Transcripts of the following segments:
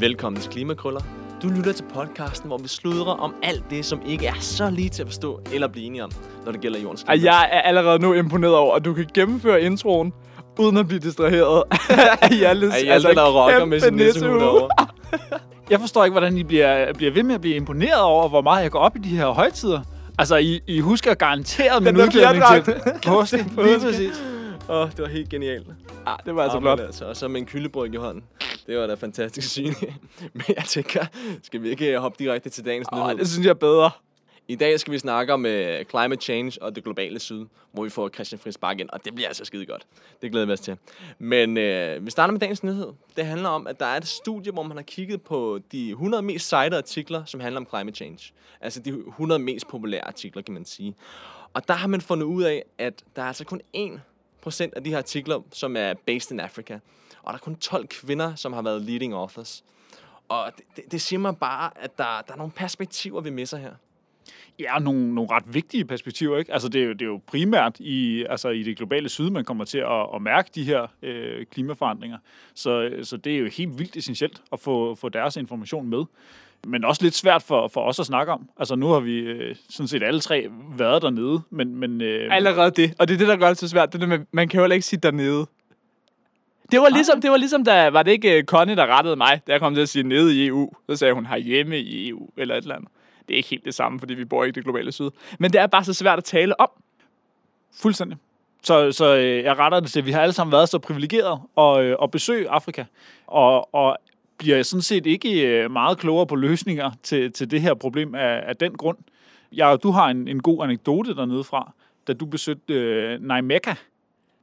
Velkommen til Klimakrøller. Du lytter til podcasten, hvor vi sludrer om alt det, som ikke er så lige til at forstå eller blive enige om, når det gælder jordens klima. Og jeg er allerede nu imponeret over, at du kan gennemføre introen, uden at blive distraheret af Hjaltes Ej, Hjalte, der rocker med sin nissehue derovre. Jeg forstår ikke, hvordan I bliver, bliver ved med at blive imponeret over, hvor meget jeg går op i de her højtider. Altså, I, I husker garanteret min udklædning til påske. Lige præcis. Åh, oh, det var helt genialt. Ah, det var altså Ah, blot. Altså, og så med en kyldebryg i hånden. Det var da fantastisk syn. Men jeg tænker, skal vi ikke hoppe direkte til dagens nyhed? det synes jeg er bedre. I dag skal vi snakke om uh, climate change og det globale syd, hvor vi får Christian Friis Bak ind, og det bliver altså skide godt. Det glæder vi os til. Men uh, vi starter med dagens nyhed. Det handler om, at der er et studie, hvor man har kigget på de 100 mest citede artikler, som handler om climate change. Altså de 100 mest populære artikler, kan man sige. Og der har man fundet ud af, at der er altså kun 1% af de her artikler, som er based in Africa. Og der er kun 12 kvinder, som har været leading authors. Og det, det, det siger mig bare, at der, der er nogle perspektiver, vi misser her. Ja, og nogle, nogle ret vigtige perspektiver, ikke? Altså, det er jo, det er jo primært i, altså, i det globale syd, man kommer til at, at mærke de her øh, klimaforandringer. Så, så det er jo helt vildt essentielt at få, få deres information med. Men også lidt svært for, for os at snakke om. Altså, nu har vi øh, sådan set alle tre været dernede, men... men øh, Allerede det. Og det er det, der gør det så svært. Det er det med, man kan jo heller ikke sige dernede. Det var ligesom, det var ligesom da, var det ikke uh, Connie, der rettede mig, da jeg kom til at sige nede i EU. Så sagde hun herhjemme i EU, eller et eller andet. Det er ikke helt det samme, fordi vi bor ikke i det globale syd. Men det er bare så svært at tale om. Fuldstændig. Så, så øh, jeg retter det til, at vi har alle sammen været så privilegerede at, øh, at besøge Afrika, og, og bliver sådan set ikke øh, meget klogere på løsninger til, til det her problem af, af den grund. Jeg, du har en, en god anekdote dernede fra, da du besøgte øh, Naimeka.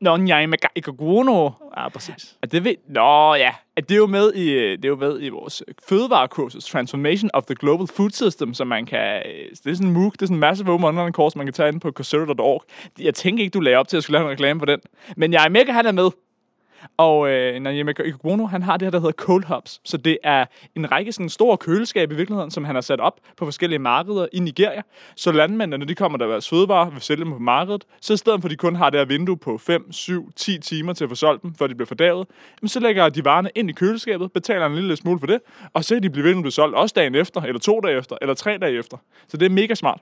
Nå, nej, med Ikaguno. Ja, præcis. Og det ved... Nå, ja. At det er jo med i, øh, det er jo med i vores øh, fødevarekursus, Transformation of the Global Food System, som man kan... Øh, det er sådan en MOOC, det er sådan en massive open online course, man kan tage ind på coursera.org. Jeg tænker ikke, du lagde op til at skulle lave en reklame for den. Men jeg er mega, han er med. Og øh, Nanyemeka Ikubono, han har det her, der hedder Cold Hubs. Så det er en række sådan store køleskabe i virkeligheden, som han har sat op på forskellige markeder i Nigeria. Så landmændene, når de kommer der være sødvarer, vil sælge dem på markedet. Så i stedet for, at de kun har det her vindue på 5, 7, 10 timer til at få solgt dem, før de bliver fordavet, jamen, så lægger de varerne ind i køleskabet, betaler en lille smule for det, og så kan de blive ved med at blive solgt også dagen efter, eller to dage efter, eller tre dage efter. Så det er mega smart.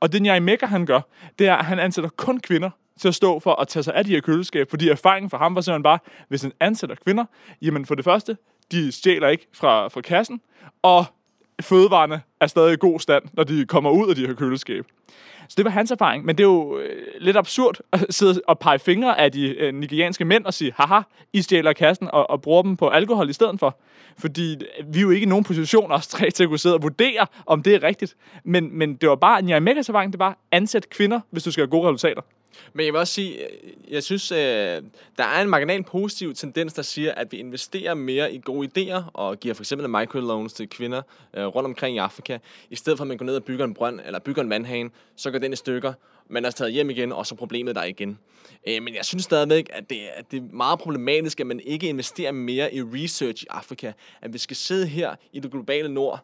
Og det Nyaimeka, han gør, det er, at han ansætter kun kvinder til at stå for at tage sig af de her køleskab, fordi erfaringen for ham var simpelthen bare, hvis han ansætter kvinder, jamen for det første, de stjæler ikke fra, fra kassen, og fødevarene er stadig i god stand, når de kommer ud af de her køleskab. Så det var hans erfaring, men det er jo øh, lidt absurd at sidde og pege fingre af de øh, nigerianske mænd og sige, haha, I stjæler kassen og, og bruger dem på alkohol i stedet for. Fordi øh, vi er jo ikke i nogen position, os tre, til at kunne sidde og vurdere, om det er rigtigt. Men, men det var bare, Nyamekas erfaring, det var, ansæt kvinder, hvis du skal have gode resultater. Men jeg vil også sige, øh, jeg synes, øh, der er en marginal positiv tendens, der siger, at vi investerer mere i gode idéer og giver for eksempel microloans til kvinder øh, rundt omkring i Afrika, i stedet for at man går ned og bygger en brønd eller bygger en vandhane, så går den i stykker, man er taget hjem igen, og så problemet der igen. Men jeg synes stadigvæk, at det, at det er meget problematisk, at man ikke investerer mere i research i Afrika. At vi skal sidde her i det globale nord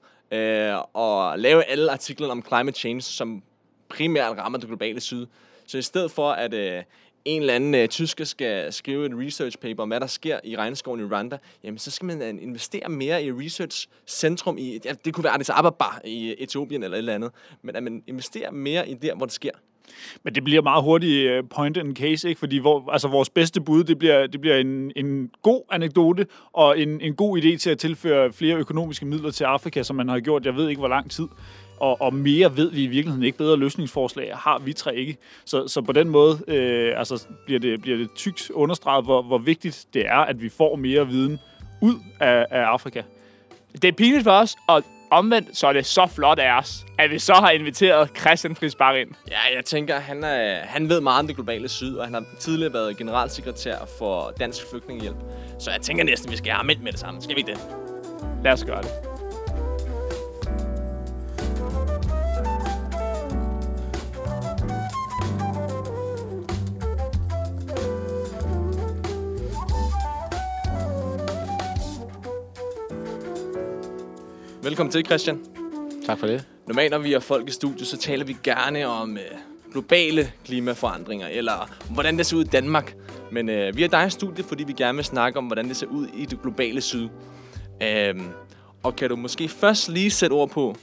og lave alle artiklerne om climate change, som primært rammer det globale syd. Så i stedet for, at øh, en eller anden øh, tysker skal skrive et research paper om, hvad der sker i regnskoven i Rwanda, jamen så skal man øh, investere mere i research centrum i, ja, det kunne være Addis Ababa i Etiopien eller et eller andet, men at man investerer mere i der, hvor det sker. Men det bliver meget hurtigt øh, point and case, ikke? Fordi hvor, altså, vores bedste bud, det bliver, det bliver en, en god anekdote og en, en god idé til at tilføre flere økonomiske midler til Afrika, som man har gjort, jeg ved ikke hvor lang tid. Og, og mere ved vi i virkeligheden ikke. Bedre løsningsforslag har vi tre ikke. Så, så på den måde øh, altså, bliver, det, bliver det tykt understreget, hvor, hvor vigtigt det er, at vi får mere viden ud af, af Afrika. Det er pinligt for os, og omvendt, så er det så flot af os, at vi så har inviteret Christian Friis Bak ind. Ja, jeg tænker, han, er, han ved meget om det globale syd, og han har tidligere været generalsekretær for Dansk Flygtningehjælp. Så jeg tænker næsten, vi skal have ham ind med det samme. Skal vi ikke det? Lad os gøre det. Velkommen til, Christian. Tak for det. Normalt, når vi har folk i studiet, så taler vi gerne om øh, globale klimaforandringer, eller hvordan det ser ud i Danmark. Men øh, vi har dig i studiet, fordi vi gerne vil snakke om, hvordan det ser ud i det globale syd. Øhm, Og kan du måske først lige sætte ord på,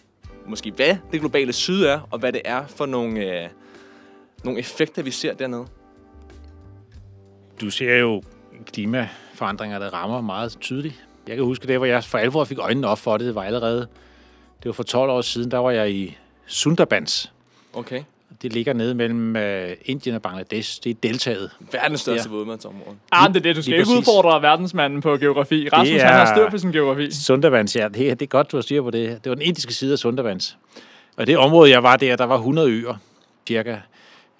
måske hvad det globale syd er, og hvad det er for nogle, øh, nogle effekter, vi ser dernede? Du ser jo klimaforandringer, der rammer meget tydeligt. Jeg kan huske det, hvor jeg for alvor fik øjnene op for det, det var allerede, det var for 12 år siden, der var jeg i Sundarbans. Okay. Det ligger nede mellem uh, Indien og Bangladesh. Det er deltaget. Verdens største Ja. vådmandsområde. Ah, det er det. Du skal Lige ikke præcis. udfordre verdensmanden på geografi. Rasmus, Det han har er- styr på sin geografi. Sundarbans, ja, det, er- det er godt, du har styr på det. Det var den indiske side af Sundarbans. Og det område, jeg var der, der var 100 øer, cirka.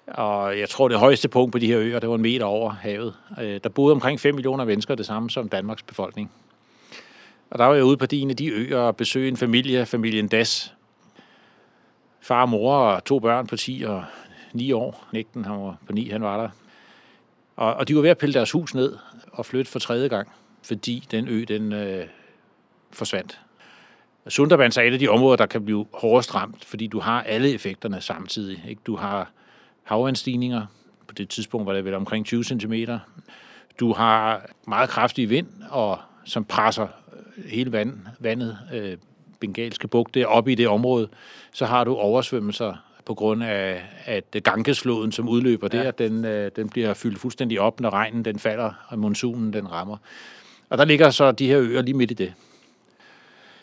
Og jeg tror, det højeste punkt på de her øer, det var en meter over havet. Øh, Der boede omkring 5 millioner mennesker, det samme som Danmarks befolkning. Og der var jeg ude på de en af de øer og besøge en familie, familien Das. Far og mor og to børn på 10 og 9 år. Nægten, han var på 9, han var der. Og, og de var ved at pille deres hus ned og flytte for tredje gang, fordi den ø, den øh, forsvandt. Sundarbans er et af de områder, der kan blive hårdest ramt, fordi du har alle effekterne samtidig. Ikke? Du har havanstigninger, på det tidspunkt var det vel omkring 20 cm. Du har meget kraftig vind, og som presser hele vand, vandet, øh, bengalske bugt, det op i det område. Så har du oversvømmelser på grund af, at Gangesfloden, som udløber ja. der, den, øh, den bliver fyldt fuldstændig op, når regnen den falder, og monsunen den rammer. Og der ligger så de her øer lige midt i det.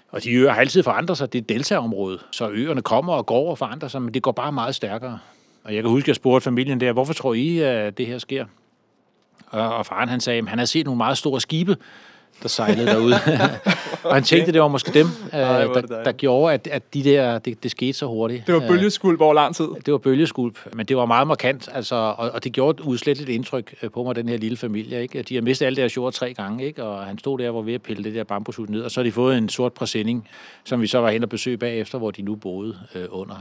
Og de øer har altid forandret sig. Det er et deltaområde, så øerne kommer og går og forandrer sig, men det går bare meget stærkere. Og jeg kan huske, at jeg spurgte familien der, hvorfor tror I, at det her sker? Og, og faren han sagde, at han havde set nogle meget store skibe, der sejlede derude. og han tænkte, det var måske dem, øh, hvor er det der, dejligt. der gjorde, at, at de der, det, det skete så hurtigt. Det var Øh, bølgeskulp over lang tid. det var bølgeskulp, men det var meget markant, altså, og, og det gjorde et udsletteligt indtryk øh, på mig, den her lille familie. Ikke? De har mistet alle deres jord tre gange, ikke? og han stod der og var ved at pille det der bambushus ned, og så har de fået en sort præsending, som vi så var hen og besøge bagefter, hvor de nu boede øh, under.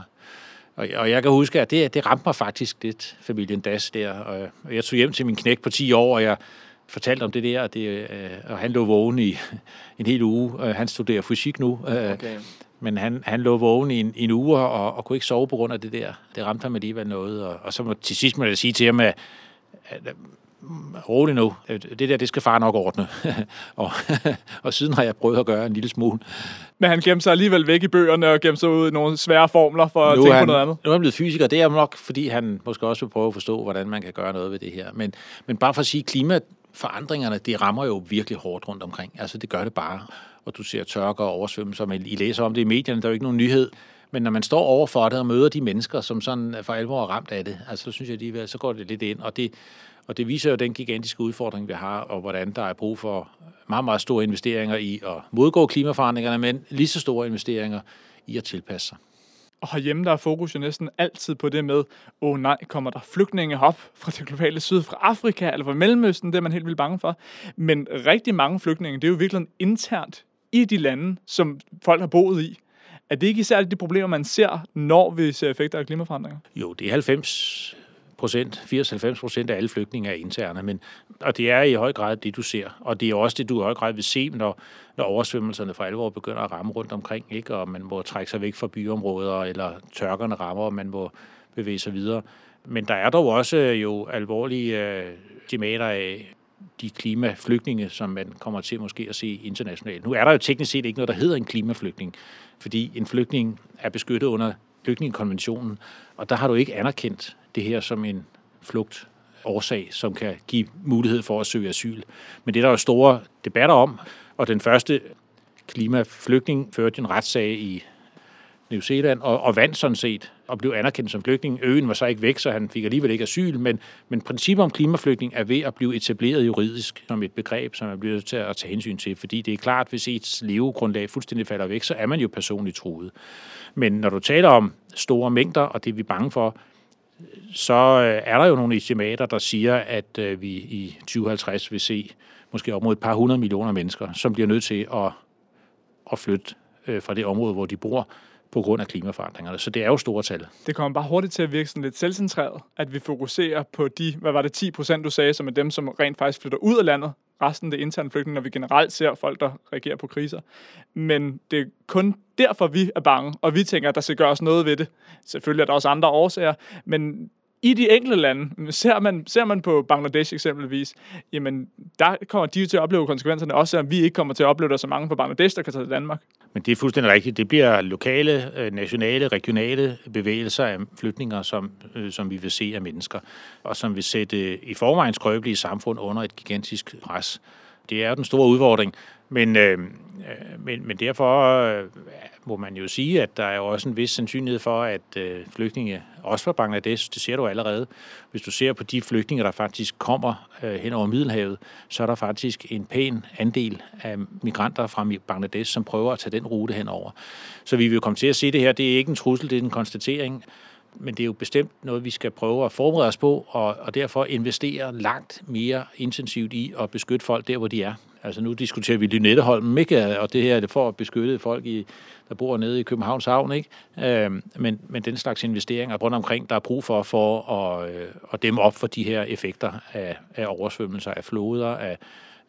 Og, og jeg kan huske, at det, det ramte mig faktisk lidt, familien Das der. Og, og jeg tog hjem til min knæk på 10 år, og jeg fortalte om det der, og, det, øh, og han lå vågen i en hel uge. Øh, han studerer fysik nu, øh, Okay. men han, han lå vågen i en, en uge og, og kunne ikke sove på grund af det der. Det ramte ham alligevel noget. Og, og så må, til sidst må jeg sige til ham, at, at rolig nu, det der, det skal far nok ordne. og, og siden har jeg prøvet at gøre en lille smule. Men han gemte sig alligevel væk i bøgerne og gemte sig ud i nogle svære formler for at nu, tænke er han, på noget andet. nu er han blevet fysiker, det er nok, fordi han måske også vil prøve at forstå, hvordan man kan gøre noget ved det her. Men, men bare for at sige, forandringerne, det rammer jo virkelig hårdt rundt omkring. Altså det gør det bare. Og du ser tørker og oversvømmelser, men I læser om det i medierne, der er jo ikke nogen nyhed. Men når man står over for det og møder de mennesker, som sådan øh, for alvor er ramt af det, altså så synes jeg alligevel, så går det lidt ind. Og det, og det viser jo den gigantiske udfordring, vi har, og hvordan der er brug for meget, meget store investeringer i at modgå klimaforandringerne, men lige så store investeringer i at tilpasse sig. Og herhjemme der er fokus jo næsten altid på det med, åh oh, nej, kommer der flygtninge op fra det globale syd, fra Afrika eller fra Mellemøsten, det er man helt vildt bange for. Men rigtig mange flygtninge, det er jo virkelig internt i de lande, som folk har boet i. Er det ikke især de problemer, man ser, når vi ser effekter af klimaforandringer? Jo, det er 90 procent, 80-90 procent af alle flygtninge er interne, men, og det er i høj grad det, du ser. Og det er også det, du i høj grad vil se, når, når oversvømmelserne for alvor begynder at ramme rundt omkring, ikke? og man må trække sig væk fra byområder, eller tørkerne rammer, og man må bevæge sig videre. Men der er dog også øh, jo alvorlige øh, estimater af de klimaflygtninge, som man kommer til måske at se internationalt. Nu er der jo teknisk set ikke noget, der hedder en klimaflygtning, fordi en flygtning er beskyttet under flygtningekonventionen, og der har du ikke anerkendt det her som en flugt årsag, som kan give mulighed for at søge asyl. Men det er der jo store debatter om, og den første klimaflygtning førte en retssag i New Zealand, og, og vandt sådan set, og blev anerkendt som flygtning. Øen var så ikke væk, så han fik alligevel ikke asyl, men, men princippet om klimaflygtning er ved at blive etableret juridisk som et begreb, som man bliver nødt til at tage hensyn til, fordi det er klart, hvis ens levegrundlag fuldstændig falder væk, så er man jo personligt truet. Men når du taler om store mængder, og det er vi bange for, så øh, er der jo nogle estimater, der siger, at øh, vi i 2050 vil se måske op mod et par hundrede millioner mennesker, som bliver nødt til at, at flytte øh, fra det område, hvor de bor, på grund af klimaforandringerne. Så det er jo store tal. Det kommer bare hurtigt til at virke sådan lidt selvcentreret, at vi fokuserer på de, hvad var det, 10 procent, du sagde, som er dem, som rent faktisk flytter ud af landet. Resten det er interne flygtninge, når vi generelt ser folk, der reagerer på kriser. Men det er kun derfor, vi er bange, og vi tænker, at der skal gøres noget ved det. Selvfølgelig er der også andre årsager, men i de enkelte lande, ser man, ser man på Bangladesh eksempelvis, jamen der kommer de jo til at opleve konsekvenserne, også selvom vi ikke kommer til at opleve, der så mange fra Bangladesh, der kan tage til Danmark. Men det er fuldstændig rigtigt. Det bliver lokale, øh, nationale, regionale bevægelser af flytninger, som, øh, som vi vil se af mennesker, og som vil sætte øh, i forvejen skrøbelige samfund under et gigantisk pres. Det er jo den store udfordring. Men, øh, øh, men, men derfor øh, må man jo sige, at der er jo også en vis sandsynlighed for, at øh, flygtninge, også fra Bangladesh, det ser du allerede, hvis du ser på de flygtninge, der faktisk kommer øh, hen over Middelhavet, så er der faktisk en pæn andel af migranter fra Bangladesh, som prøver at tage den rute henover. Så vi vil komme til at se det her. Det er ikke en trussel, det er en konstatering men det er jo bestemt noget, vi skal prøve at forberede os på, og, og derfor investere langt mere intensivt i at beskytte folk der, hvor de er. Altså nu diskuterer vi Lynetteholm, ikke? og det her er det for at beskytte folk, i, der bor nede i Københavns Havn. Ikke? Øhm, men, men den slags investeringer rundt omkring, der er brug for, for at, øh, at dæmme op for de her effekter af, af oversvømmelser, af floder, af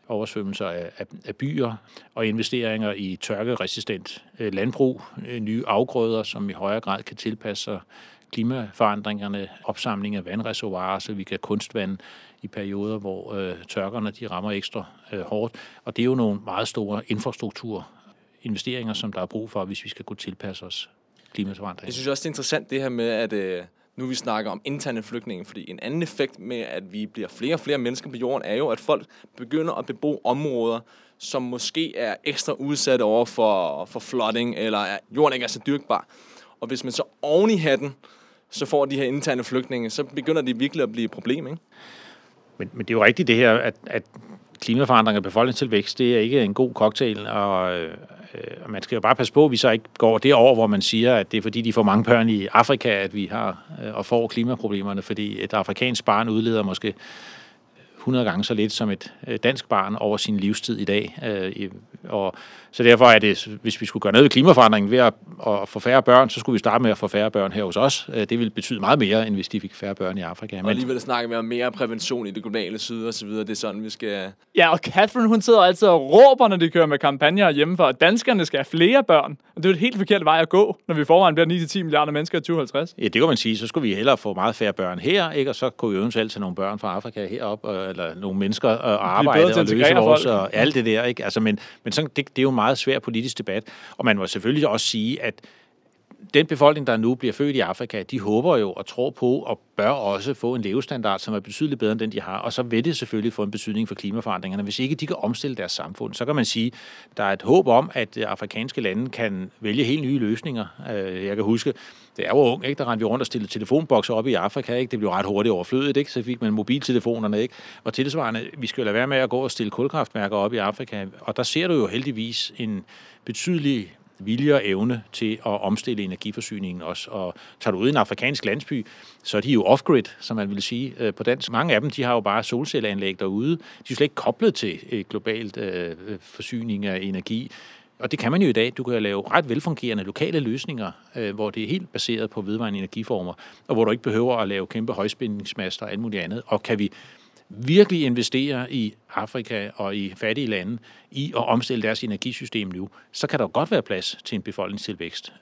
oversvømmelser af, af, af byer og investeringer i tørkeresistent øh, landbrug, øh, nye afgrøder, som i højere grad kan tilpasse sig klimaforandringerne, opsamling af vandreservoirer, så vi kan kunstvande i perioder, hvor øh, tørkerne de rammer ekstra øh, hårdt. Og det er jo nogle meget store infrastrukturinvesteringer, som der er brug for, hvis vi skal kunne tilpasse os klimaforandringerne. Jeg synes også, det er interessant det her med, at øh, nu vi snakker om interne flygtninge, fordi en anden effekt med, at vi bliver flere og flere mennesker på jorden, er jo, at folk begynder at bebo områder, som måske er ekstra udsatte over for, for flooding, eller at jorden ikke er så dyrkbar. Og hvis man så oven i hatten, så får de her interne flygtninge, så begynder det virkelig at blive et problem, ikke? Men, men det er jo rigtigt det her, at, at klimaforandring og befolkningstilvækst, det er ikke en god cocktail, og øh, man skal jo bare passe på, at vi så ikke går derover, hvor man siger, at det er fordi, de får mange børn i Afrika, at vi har øh, og får klimaproblemerne, fordi et afrikansk barn udleder måske 100 gange så lidt som et øh, dansk barn over sin livstid i dag. Øh, og så derfor er det, hvis vi skulle gøre noget ved klimaforandringen ved at, at få færre børn, så skulle vi starte med at få færre børn her hos os. Øh, det ville betyde meget mere, end hvis de fik færre børn i Afrika. Og alligevel snakker vi om mere prævention i det globale syd og så videre. Det er sådan, vi skal... Ja, og Catherine, hun sidder altid og råber, når de kører med kampagner hjemmefra, at danskerne skal have flere børn. Og det er jo et helt forkert vej at gå, når vi forvejen bliver 9-10 milliarder mennesker i 2050. Ja, det kan man sige. Så skulle vi hellere få meget færre børn her, ikke? og så kunne vi eventuelt tage nogle børn fra Afrika herop, eller nogle mennesker og arbejde og løse vores og alt det der. Ikke? Altså, men men sådan, det, det er jo en meget svær politisk debat. Og man må selvfølgelig også sige, at den befolkning, der nu bliver født i Afrika, de håber jo og tror på og bør også få en levestandard, som er betydeligt bedre end den, de har. Og så vil det selvfølgelig få en betydning for klimaforandringerne. Hvis ikke de kan omstille deres samfund, så kan man sige, der er et håb om, at afrikanske lande kan vælge helt nye løsninger. Øh, jeg kan huske, det er jo ung, ikke? der rendte vi rundt og stillede telefonbokser op i Afrika. Ikke? Det blev ret hurtigt overflødigt, ikke? så fik man mobiltelefonerne. Ikke? Og tilsvarende, vi skal jo lade være med at gå og stille kulkraftværker op i Afrika. Og der ser du jo heldigvis en betydelig vilje og evne til at omstille energiforsyningen også. Og tager du ud i en afrikansk landsby, så er de jo off-grid, som man vil sige øh, på dansk. Mange af dem, de har jo bare solcelleanlæg derude. De er slet ikke koblet til øh, globalt øh, forsyning af energi. Og det kan man jo i dag. Du kan lave ret velfungerende lokale løsninger, øh, hvor det er helt baseret på vedvarende energiformer, og hvor du ikke behøver at lave kæmpe højspændingsmaster og alt muligt andet. Og kan vi virkelig investere i Afrika og i fattige lande i at omstille deres energisystem nu, så kan der godt være plads til en befolkningstilvækst.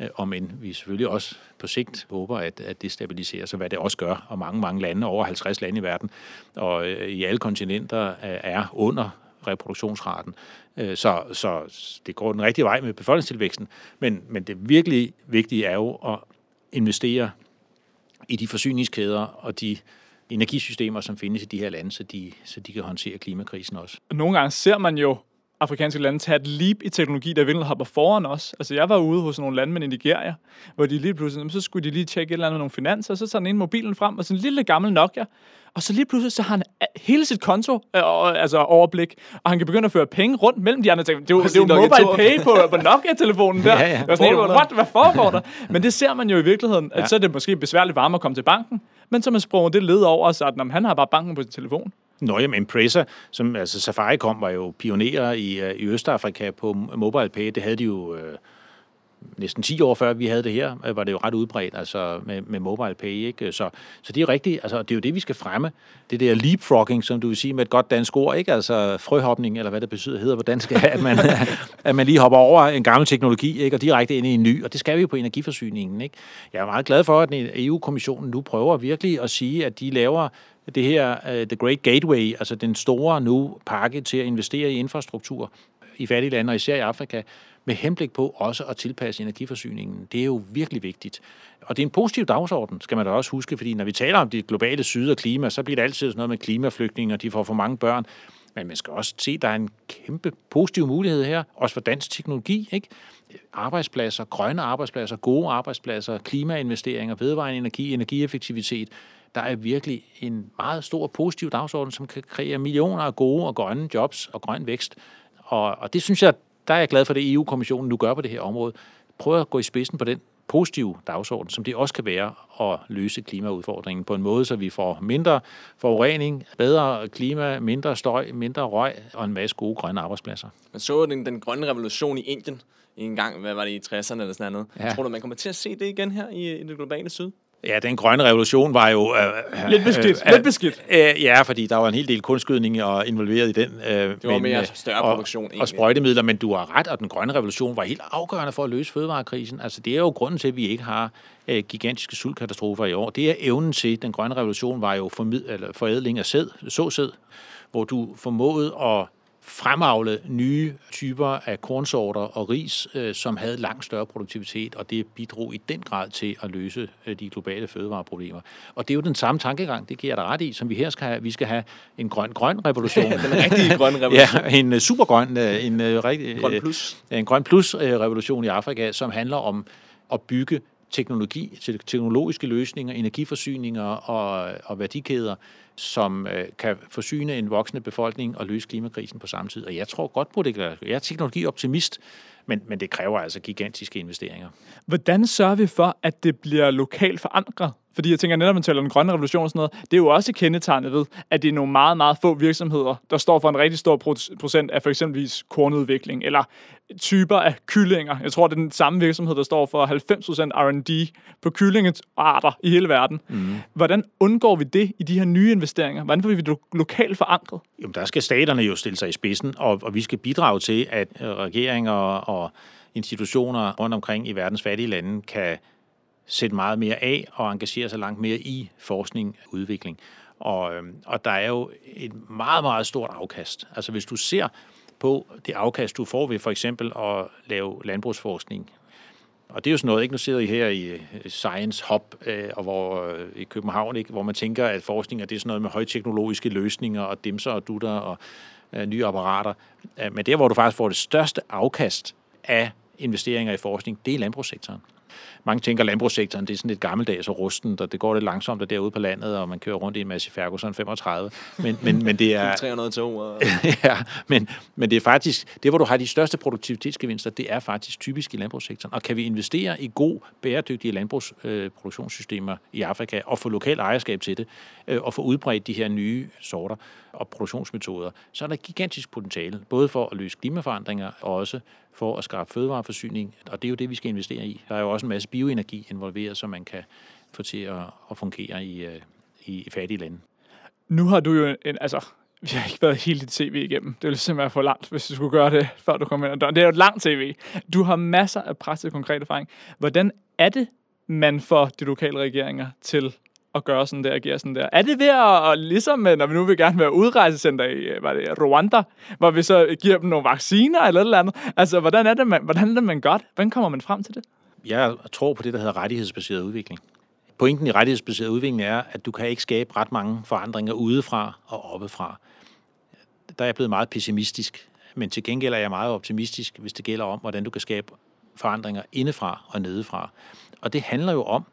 Øh, og men vi selvfølgelig også på sigt håber, at, at det stabiliserer sig, hvad det også gør, og mange, mange lande, over 50 lande i verden, og øh, i alle kontinenter er under reproduktionsraten. Øh, så, så det går den rigtige vej med befolkningstilvæksten, men, men det virkelig vigtige er jo at investere i de forsyningskæder og de energisystemer, som findes i de her lande, så de, så de kan håndtere klimakrisen også. Nogle gange ser man jo afrikanske lande tage et leap i teknologi, der virkelig hopper foran os. Altså, jeg var ude hos nogle landmænd i Nigeria, hvor de lige pludselig, så skulle de lige tjekke et eller andet med nogle finanser, og så tager den ene mobilen frem, og sådan en lille gammel Nokia, og så lige pludselig, så har han hele sit konto, øh, altså overblik, og han kan begynde at føre penge rundt mellem de andre ting. Det er jo, det er jo mobile pay på, på Nokia-telefonen der. ja, ja. Sådan, What, hvad foregår der? Men det ser man jo i virkeligheden, at ja. så er det måske besværligt varme at komme til banken, men så man sprunget det led over, så at, han har bare banken på sin telefon. Nå, jamen Impresa, som altså Safaricom var jo pionerer i, uh, i Østafrika på mobile pay. Det havde de jo uh, næsten 10 år før vi havde det her, øh, var det jo ret udbredt, altså med, med mobile pay, ikke? Så, så det er jo rigtigt, altså det er jo det, vi skal fremme. Det der leapfrogging, som du vil sige med et godt dansk ord, ikke? Altså frøhopning, eller hvad det betyder, hedder på dansk, at man, at man lige hopper over en gammel teknologi, ikke? Og direkte ind i en ny, og det skal vi jo på energiforsyningen, ikke? Jeg er meget glad for, at e- EU-kommissionen nu prøver virkelig at sige, at de laver det her uh, The Great Gateway, altså den store nu pakke til at investere i infrastruktur i fattige lande, og især i Afrika, med henblik på også at tilpasse energiforsyningen. Det er jo virkelig vigtigt. Og det er en positiv dagsorden, skal man da også huske, fordi når vi taler om det globale syd og klima, så bliver det altid sådan noget med klimaflygtninge, og de får for mange børn. Men man skal også se, at der er en kæmpe positiv mulighed her, også for dansk teknologi. Ikke? Arbejdspladser, grønne arbejdspladser, gode arbejdspladser, klimainvesteringer, vedvarende energi, energieffektivitet. Der er virkelig en meget stor positiv dagsorden, som kan kreere millioner af gode og grønne jobs og grøn vækst. Og, og det synes jeg, der er jeg glad for det EU-kommissionen nu gør på det her område. Prøv at gå i spidsen på den positive dagsorden, som det også kan være at løse klimaudfordringen på en måde, så vi får mindre forurening, bedre klima, mindre støj, mindre røg og en masse gode grønne arbejdspladser. Man så den, den grønne revolution i Indien en gang, hvad var det, i 60'erne eller sådan noget. Ja. Tror du, man kommer til at se det igen her i, i det globale syd? Ja, den grønne revolution var jo... Øh, lidt beskidt, øh, lidt beskidt. Øh, ja, fordi der var en hel del kunstskydning og involveret i den. Øh, det var men, mere større og, produktion. Egentlig. Og sprøjtemidler, men du har ret, og den grønne revolution var helt afgørende for at løse fødevarekrisen. Altså, det er jo grunden til, at vi ikke har øh, gigantiske sultkatastrofer i år. Det er evnen til, den grønne revolution var jo formid, eller forædling af sæd, såsæd, hvor du formåede at fremavle nye typer af kornsorter og ris, øh, som havde langt større produktivitet, og det bidrog i den grad til at løse øh, de globale fødevareproblemer. Og det er jo den samme tankegang, det giver jeg dig ret i, som vi her skal have. Vi skal have en grøn-grøn revolution. den rigtige grøn revolution. ja, en uh, supergrøn, en, rigtig, grøn plus. En grøn plus revolution i Afrika, som handler om at bygge teknologi, teknologiske løsninger, energiforsyninger og, og værdikæder, som øh, kan forsyne en voksende befolkning og løse klimakrisen på samme tid. Og jeg tror godt på det. Jeg er teknologioptimist, men, men det kræver altså gigantiske investeringer. Hvordan sørger vi for, at det bliver lokalt forankret? Fordi jeg tænker, netop man taler om den grønne revolution og sådan noget, det er jo også kendetegnet ved, at det er nogle meget, meget få virksomheder, der står for en rigtig stor procent af for eksempelvis kornudvikling, eller typer af kyllinger. Jeg tror, det er den samme virksomhed, der står for 90% R&D på kyllingearter i hele verden. Mm. Hvordan undgår vi det i de her nye investeringer? Hvordan får vi det lokalt forankret? Jamen, der skal staterne jo stille sig i spidsen, og, og vi skal bidrage til, at øh, regeringer og institutioner rundt omkring i verdens fattige lande kan sætte meget mere af og engagere sig langt mere i forskning og udvikling. Og, øhm, og der er jo et meget, meget stort afkast. Altså hvis du ser på det afkast, du får ved for eksempel at lave landbrugsforskning, og det er jo sådan noget, ikke? Nu sidder I her i Science Hub øh, og hvor, øh, i København, ikke, hvor man tænker, at forskning er det sådan noget med højteknologiske løsninger og dimser og dutter og øh, nye apparater. Øh, men der, hvor du faktisk får det største afkast af investeringer i forskning, det er landbrugssektoren mange tænker, at landbrugssektoren det er sådan lidt gammeldags og rusten, og det går lidt langsomt der derude på landet, og man kører rundt i en masse Ferguson 35. Men, men, men det er... 300 tog. Og... ja, men, men det er faktisk, det hvor du har de største produktivitetsgevinster, det er faktisk typisk i landbrugssektoren. Og kan vi investere i god, bæredygtige landbrugsproduktionssystemer øh, i Afrika, og få lokal ejerskab til det, øh, og få udbredt de her nye sorter og produktionsmetoder, så er der gigantisk potentiale, både for at løse klimaforandringer, og også for at skaffe fødevareforsyning, og det er jo det, vi skal investere i. Der er jo også en masse bioenergi involveret, som man kan få til at, at fungere i, øh, i, i fattige lande. Nu har du jo en, altså, vi har ikke været helt dit CV igennem. Det ville simpelthen for langt, hvis du skulle gøre det, før du kom ind ad døren. Det er jo et langt CV. Du har masser af praktisk konkret erfaring. Hvordan er det, man får de lokale regeringer til at gøre sådan der, agere sådan der. Er det ved at, at ligesom, øh, når vi nu vil gerne være udrejsecenter i øh, var det, Rwanda, hvor vi så giver dem nogle vacciner eller et eller andet? Altså, hvordan er det, man, hvordan er det, man gør det? Hvordan kommer man frem til det? Jeg tror på det, der hedder rettighedsbaseret udvikling. Pointen i rettighedsbaseret udvikling er, at du kan ikke skabe ret mange forandringer udefra og oppefra. Der er jeg blevet meget pessimistisk, men til gengæld er jeg meget optimistisk, hvis det gælder om, hvordan du kan skabe forandringer indefra og nedefra. Og det handler jo om,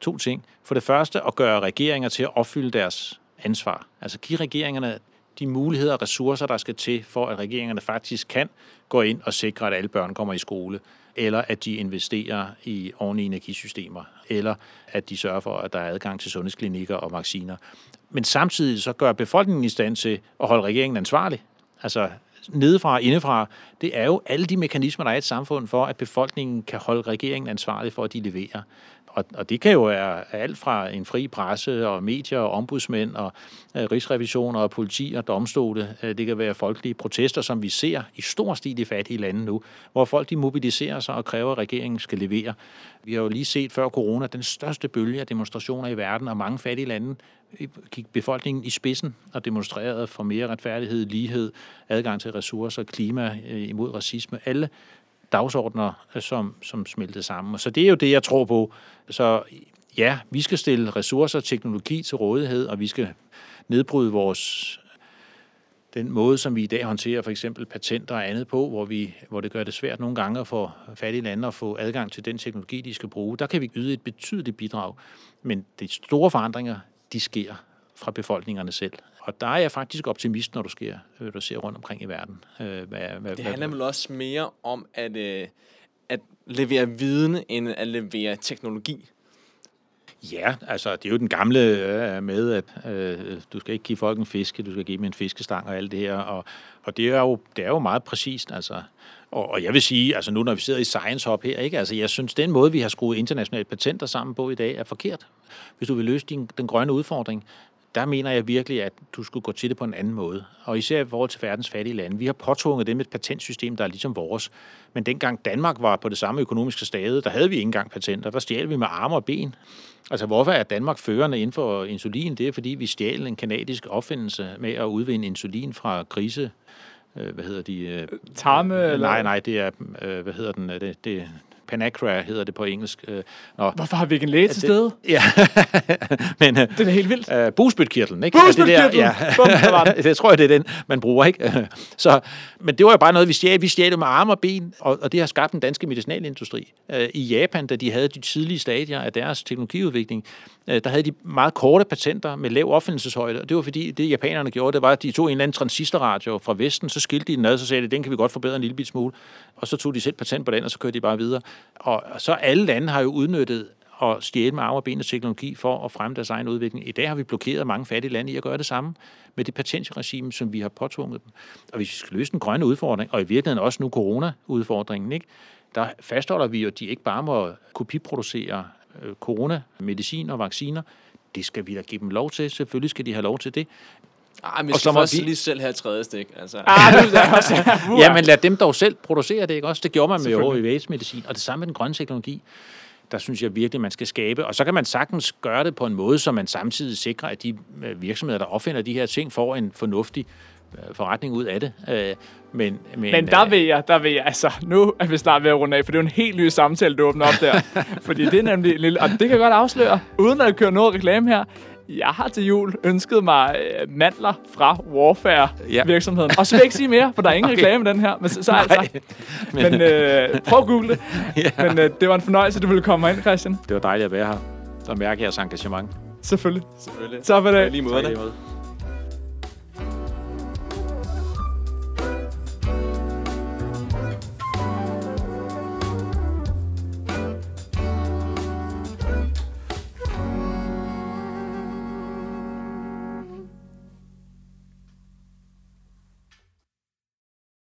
to ting. For det første at gøre regeringer til at opfylde deres ansvar. Altså give regeringerne de muligheder og ressourcer, der skal til, for at regeringerne faktisk kan gå ind og sikre, at alle børn kommer i skole, eller at de investerer i ordentlige energisystemer, eller at de sørger for, at der er adgang til sundhedsklinikker og vacciner. Men samtidig så gør befolkningen i stand til at holde regeringen ansvarlig. Altså, nedefra og indefra, det er jo alle de mekanismer, der er i et samfund for, at befolkningen kan holde regeringen ansvarlig for, at de leverer. Og, og det kan jo være alt fra en fri presse og medier og ombudsmænd og øh, rigsrevisioner og politi og domstole. Øh, det kan være folkelige protester, som vi ser i stor stil i fattige lande nu, hvor folk de mobiliserer sig og kræver, at regeringen skal levere. Vi har jo lige set før corona den største bølge af demonstrationer i verden, og mange fattige lande øh, gik befolkningen i spidsen og demonstrerede for mere retfærdighed, lighed, adgang til ressourcer, klima øh, imod racisme. Alle dagsordner, øh, som, som smeltede sammen. Så det er jo det, jeg tror på. Så ja, vi skal stille ressourcer og teknologi til rådighed, og vi skal nedbryde vores den måde, som vi i dag håndterer for eksempel patenter og andet på, hvor, vi, hvor det gør det svært nogle gange for fattige lande at få adgang til den teknologi, de skal bruge, der kan vi yde et betydeligt bidrag. Men de store forandringer, de sker fra befolkningerne selv. Og der er jeg faktisk optimist, når du, sker, når du ser rundt omkring i verden. Øh, hvad, hvad, det handler vel også mere om at, øh, at levere viden, end at levere teknologi. Ja, altså det er jo den gamle øh, med, at øh, du skal ikke give folk en fiske, du skal give dem en fiskestang og alt det her. Og, og det, er jo, det er jo meget præcist. Altså. Og, og jeg vil sige, altså nu når vi sidder i Science Hub her, ikke? Altså, jeg synes, den måde, vi har skruet internationale patenter sammen på i dag, er forkert. Hvis du vil løse din, den grønne udfordring, der mener jeg virkelig, at du skulle gå til det på en anden måde. Og især i forhold til verdens fattige lande. Vi har påtvunget dem et patentsystem, der er ligesom vores. Men dengang Danmark var på det samme økonomiske stade, der havde vi ikke engang patenter. Der stjal vi med arme og ben. Altså, hvorfor er Danmark førende inden for insulin? Det er, fordi vi stjal en kanadisk opfindelse med at udvinde insulin fra grise øh, hvad hedder de? Øh, Tarme? Eller? Nej, nej, det er, øh, hvad hedder den? Det, det, Panagra hedder det på engelsk. Øh, nå. Hvorfor har vi ikke en læge til stede? Ja, men... Det er helt vildt. Uh, busbytkirtlen, ikke? Busbytkirtlen! Ja, Bum, det tror jeg, det er den, man bruger, ikke? Så, men det var jo bare noget, vi stjal. Vi stjal med arme og ben, og, og det har skabt den danske medicinalindustri. Uh, I Japan, da de havde de tidlige stadier af deres teknologiudvikling, Øh, der havde de meget korte patenter med lav opfindelseshøjde, og det var fordi, det japanerne gjorde, det var, at de tog en eller anden transistorradio fra Vesten, så skilte de den ad, så sagde de, den kan vi godt forbedre en lille smule, og så tog de selv patent på den, og så kørte de bare videre. Og så alle lande har jo udnyttet at stjæle med arme og ben og teknologi for at fremme deres egen udvikling. I dag har vi blokeret mange fattige lande i at gøre det samme med det patentregime, som vi har påtvunget dem. Og hvis vi skal løse den grønne udfordring, og i virkeligheden også nu corona-udfordringen, ikke, der fastholder vi jo, at de ikke bare må kopiproducere coronamedicin og vacciner. Det skal vi da give dem lov til. Selvfølgelig skal de have lov til det. Ah, men og først vi... lige selv have tredje stik. Altså. Ah, det er også. ja, men lad dem dog selv producere det, ikke også? Det gjorde man med HIV-medicin, og det samme med den grønne teknologi. Der synes jeg virkelig, man skal skabe. Og så kan man sagtens gøre det på en måde, så man samtidig sikrer, at de øh, virksomheder, der opfinder de her ting, får en fornuftig øh, forretning ud af det. Øh, men, men, men der vil jeg, der vil jeg, altså, nu er vi snart ved at runde af, for det er jo en helt ny samtale, du åbner op der. Fordi det er nemlig en lille, og det kan jeg godt afsløre, uden at køre noget reklame her, jeg har til jul ønsket mig øh, mandler fra Warfare-virksomheden. Ja. Og så vil jeg ikke sige mere, for der er ingen okay. reklame den her. Men så, så altså. Men øh, prøv at google det. ja. Men øh, det var en fornøjelse, at du ville komme ind, Christian. Det var dejligt at være her. Mærker jeg jeres engagement. Selvfølgelig. Selvfølgelig. Tak for det. Lige måde. Tak, lige måde.